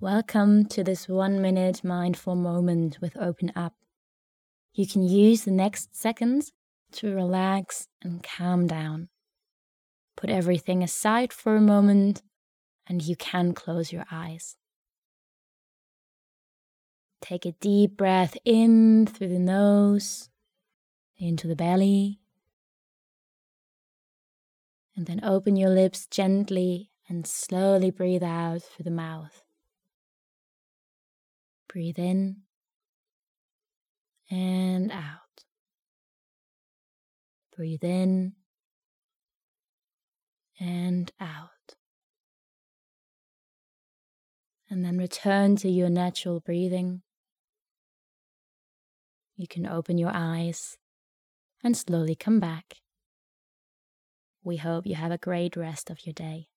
Welcome to this one minute mindful moment with OpenUp. You can use the next seconds to relax and calm down. Put everything aside for a moment and you can close your eyes. Take a deep breath in through the nose, into the belly, and then open your lips gently and slowly breathe out through the mouth. Breathe in and out. Breathe in and out. And then return to your natural breathing. You can open your eyes and slowly come back. We hope you have a great rest of your day.